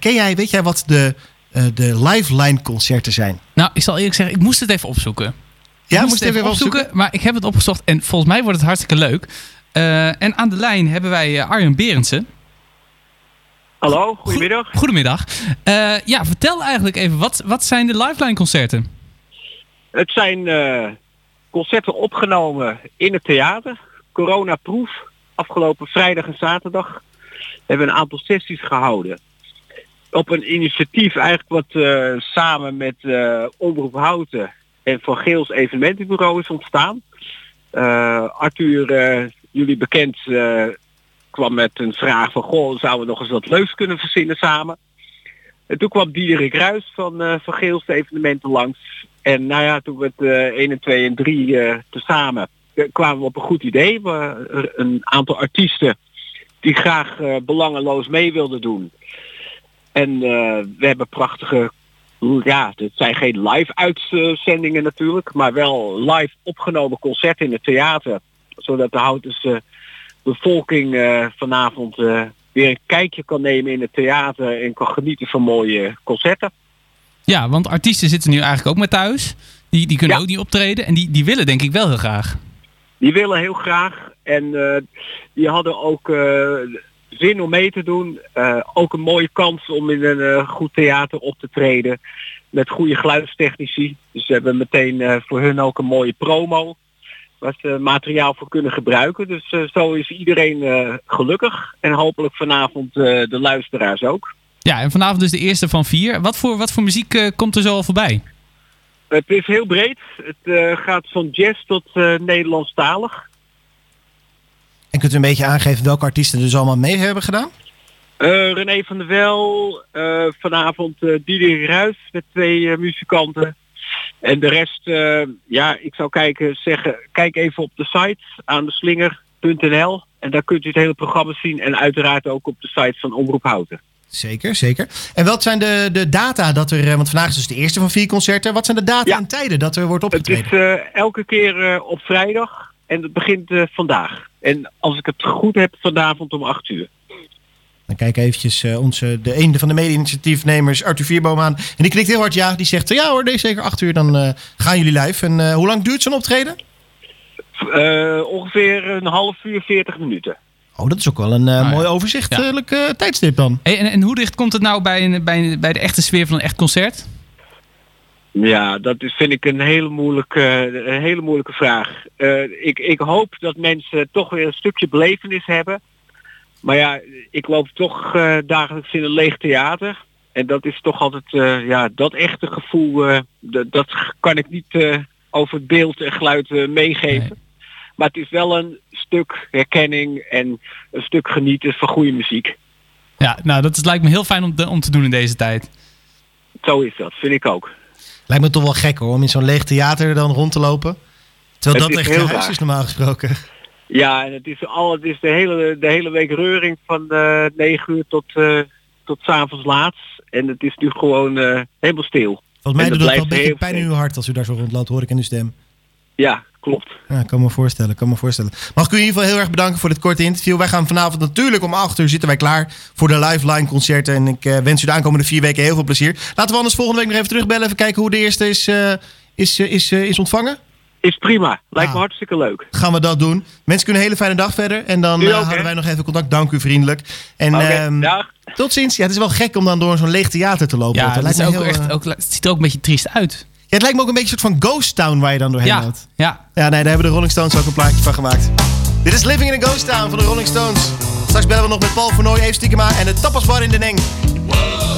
Ken jij, weet jij wat de, uh, de Lifeline concerten zijn? Nou, ik zal eerlijk zeggen, ik moest het even opzoeken. Ja, ik moest het even opzoeken, Maar ik heb het opgezocht en volgens mij wordt het hartstikke leuk. Uh, en aan de lijn hebben wij Arjen Berendsen. Hallo, goedemiddag. Goedemiddag. Uh, ja, vertel eigenlijk even, wat, wat zijn de Lifeline concerten? Het zijn uh, concerten opgenomen in het theater. Corona-proef. Afgelopen vrijdag en zaterdag hebben we een aantal sessies gehouden. Op een initiatief eigenlijk wat uh, samen met Omroep Houten en Van Geels Evenementenbureau is ontstaan. Arthur, jullie bekend, kwam met een vraag van, goh, zouden we nog eens wat leuks kunnen verzinnen samen? En toen kwam Diederik Ruis van, uh, van Geelse evenementen langs. En nou ja, toen uh, 1 en 2 en 3 uh, tezamen kwamen we op een goed idee. Een aantal artiesten die graag belangeloos mee wilden doen. En we hebben prachtige, ja, het zijn geen live uitzendingen natuurlijk, maar wel live opgenomen concerten in het theater. Zodat de houters bevolking uh, vanavond uh, weer een kijkje kan nemen in het theater en kan genieten van mooie concerten. Ja, want artiesten zitten nu eigenlijk ook maar thuis. Die, die kunnen ook niet optreden en die, die willen denk ik wel heel graag. Die willen heel graag en uh, die hadden ook zin om mee te doen. ook een mooie kans om in een goed theater op te treden met goede geluidstechnici. Dus we hebben meteen voor hun ook een mooie promo waar ze materiaal voor kunnen gebruiken. Dus uh, zo is iedereen uh, gelukkig. En hopelijk vanavond uh, de luisteraars ook. Ja, en vanavond dus de eerste van vier. Wat voor, wat voor muziek komt er zo al voorbij? Het is heel breed. Het gaat van jazz tot Nederlandstalig. En kunt u een beetje aangeven welke artiesten er dus allemaal mee hebben gedaan? René van der Wel, vanavond Diederik Ruis met twee muzikanten. En de rest, uh, ja, ik zou kijken, zeggen, kijk even op de site aan de slinger.nl. En daar kunt u het hele programma zien. En uiteraard ook op de site van Omroep Houten. Zeker, zeker. En wat zijn de, de data dat er, want vandaag is dus de eerste van vier concerten. Wat zijn de data ja. en tijden dat er wordt opgetreden? Het is uh, elke keer uh, op vrijdag en het begint vandaag. En als ik het goed heb, vanavond om 8 uur. Dan kijk eventjes uh, onze, de een van de mede-initiatiefnemers, Arthur Vierboom aan. En die klikt heel hard ja. Die zegt, ja hoor, deze zeker acht uur, dan uh, gaan jullie live. En uh, hoe lang duurt zo'n optreden? ongeveer een half uur, 40 minuten. Oh, dat is ook wel een ah, mooi ja. overzichtelijk ja. tijdstip dan. Hey, en, en, hoe dicht komt het nou bij, een, bij, bij de echte sfeer van een echt concert? Ja, dat vind ik een hele moeilijke, een hele moeilijke vraag. ik, ik hoop dat mensen toch weer een stukje belevenis hebben. Maar ja, ik loop toch uh, dagelijks in een leeg theater. En dat is toch altijd, uh, ja, dat echte gevoel, dat kan ik niet over beeld en geluid meegeven. Nee. Maar het is wel een stuk herkenning en een stuk genieten van goede muziek. Ja, nou dat is, lijkt me heel fijn om om te doen in deze tijd. Zo is dat, vind ik ook. Lijkt me toch wel gek hoor, om in zo'n leeg theater dan rond te lopen. Terwijl het dat echt huis is normaal gesproken. Ja, en het is, al, het is de, hele, de hele week reuring van uh, 9 uur tot, uh, tot s avonds laat. En het is nu gewoon uh, helemaal stil. Volgens mij doet het wel een beetje pijn in uw hart als u daar zo rondloopt, hoor ik in uw stem. Ja, klopt. Ja, kan me voorstellen, kan me voorstellen. Mag ik u in ieder geval heel erg bedanken voor dit korte interview. Wij gaan vanavond natuurlijk om 8 uur zitten wij klaar voor de live concerten. En ik uh, wens u de aankomende vier weken heel veel plezier. Laten we anders volgende week nog even terugbellen. Even kijken hoe de eerste is, uh, is, uh, is, is ontvangen. Is prima. Lijkt me hartstikke leuk. Gaan we dat doen. Mensen kunnen een hele fijne dag verder. En dan uh, houden wij nog even contact. Dank u vriendelijk. En okay, um, tot ziens. Ja, het is wel gek om dan door zo'n leeg theater te lopen. Ja, dat lijkt me ook heel, echt, ook, het ziet er ook een beetje triest uit. Ja, het lijkt me ook een beetje een soort van ghost town waar je dan doorheen ja, loopt. Ja. Ja, nee, daar hebben de Rolling Stones ook een plaatje van gemaakt. Dit is Living in a Ghost Town van de Rolling Stones. Straks bellen we nog met Paul Vernooy, Eve Stiekema en de tapasbar in de Neng.